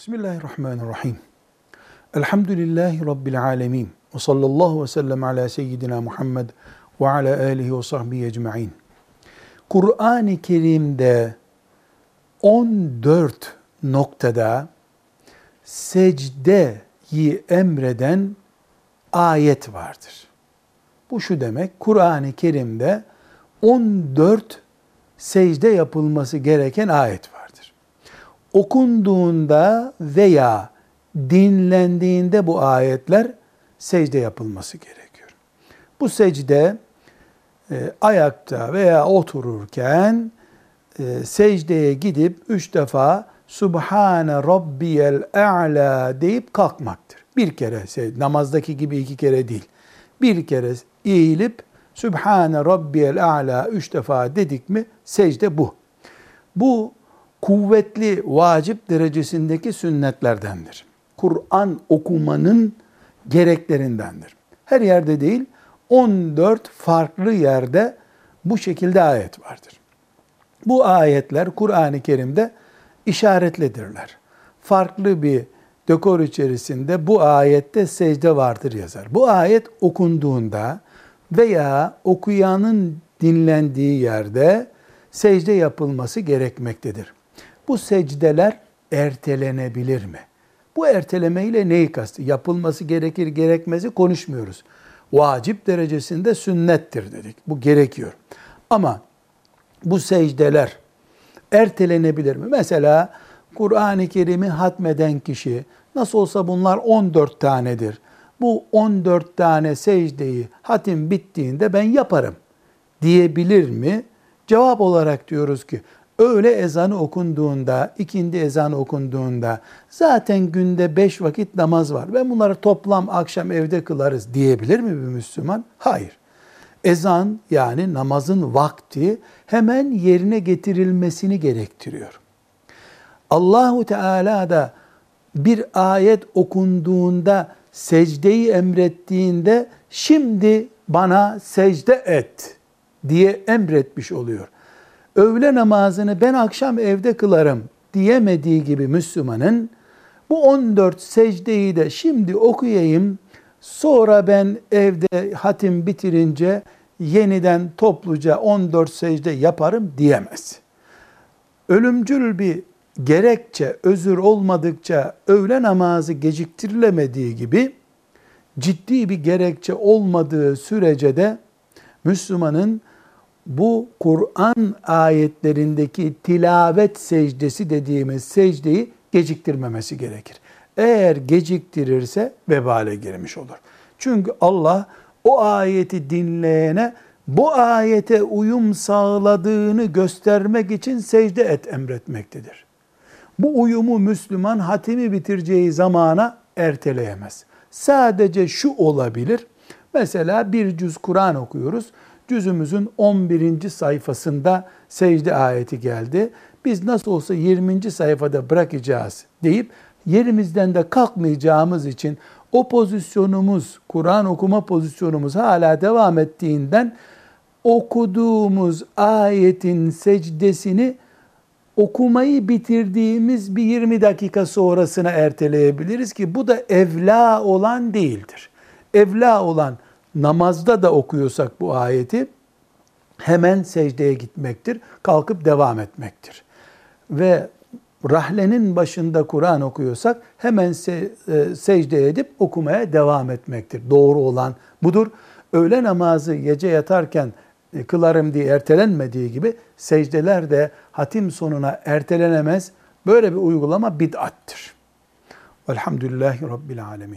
Bismillahirrahmanirrahim. Elhamdülillahi Rabbil alemin. Ve sallallahu ve sellem ala seyyidina Muhammed ve ala alihi ve sahbihi ecma'in. Kur'an-ı Kerim'de 14 noktada secdeyi emreden ayet vardır. Bu şu demek, Kur'an-ı Kerim'de 14 secde yapılması gereken ayet vardır. Okunduğunda veya dinlendiğinde bu ayetler secde yapılması gerekiyor. Bu secde e, ayakta veya otururken e, secdeye gidip üç defa Subhane Rabbiyel A'la deyip kalkmaktır. Bir kere namazdaki gibi iki kere değil. Bir kere eğilip Sübhane Rabbiyel A'la üç defa dedik mi secde bu. Bu kuvvetli vacip derecesindeki sünnetlerdendir. Kur'an okumanın gereklerindendir. Her yerde değil 14 farklı yerde bu şekilde ayet vardır. Bu ayetler Kur'an-ı Kerim'de işaretlidirler. Farklı bir dekor içerisinde bu ayette secde vardır yazar. Bu ayet okunduğunda veya okuyanın dinlendiği yerde secde yapılması gerekmektedir. Bu secdeler ertelenebilir mi? Bu ertelemeyle neyi kastı? Yapılması gerekir gerekmezi konuşmuyoruz. Vacip derecesinde sünnettir dedik. Bu gerekiyor. Ama bu secdeler ertelenebilir mi? Mesela Kur'an-ı Kerim'i hatmeden kişi nasıl olsa bunlar 14 tanedir. Bu 14 tane secdeyi hatim bittiğinde ben yaparım diyebilir mi? Cevap olarak diyoruz ki öğle ezanı okunduğunda, ikindi ezanı okunduğunda zaten günde beş vakit namaz var. Ben bunları toplam akşam evde kılarız diyebilir mi bir Müslüman? Hayır. Ezan yani namazın vakti hemen yerine getirilmesini gerektiriyor. Allahu Teala da bir ayet okunduğunda secdeyi emrettiğinde şimdi bana secde et diye emretmiş oluyor öğle namazını ben akşam evde kılarım diyemediği gibi Müslümanın bu 14 secdeyi de şimdi okuyayım sonra ben evde hatim bitirince yeniden topluca 14 secde yaparım diyemez. Ölümcül bir gerekçe, özür olmadıkça öğle namazı geciktirilemediği gibi ciddi bir gerekçe olmadığı sürece de Müslümanın bu Kur'an ayetlerindeki tilavet secdesi dediğimiz secdeyi geciktirmemesi gerekir. Eğer geciktirirse vebale girmiş olur. Çünkü Allah o ayeti dinleyene bu ayete uyum sağladığını göstermek için secde et emretmektedir. Bu uyumu Müslüman hatimi bitireceği zamana erteleyemez. Sadece şu olabilir. Mesela bir cüz Kur'an okuyoruz cüzümüzün 11. sayfasında secde ayeti geldi. Biz nasıl olsa 20. sayfada bırakacağız deyip yerimizden de kalkmayacağımız için o pozisyonumuz, Kur'an okuma pozisyonumuz hala devam ettiğinden okuduğumuz ayetin secdesini okumayı bitirdiğimiz bir 20 dakika sonrasına erteleyebiliriz ki bu da evla olan değildir. Evla olan namazda da okuyorsak bu ayeti hemen secdeye gitmektir. Kalkıp devam etmektir. Ve rahlenin başında Kur'an okuyorsak hemen se, e, secde edip okumaya devam etmektir. Doğru olan budur. Öğle namazı gece yatarken e, kılarım diye ertelenmediği gibi secdeler de hatim sonuna ertelenemez. Böyle bir uygulama bid'attir. Velhamdülillahi Rabbil Alemin.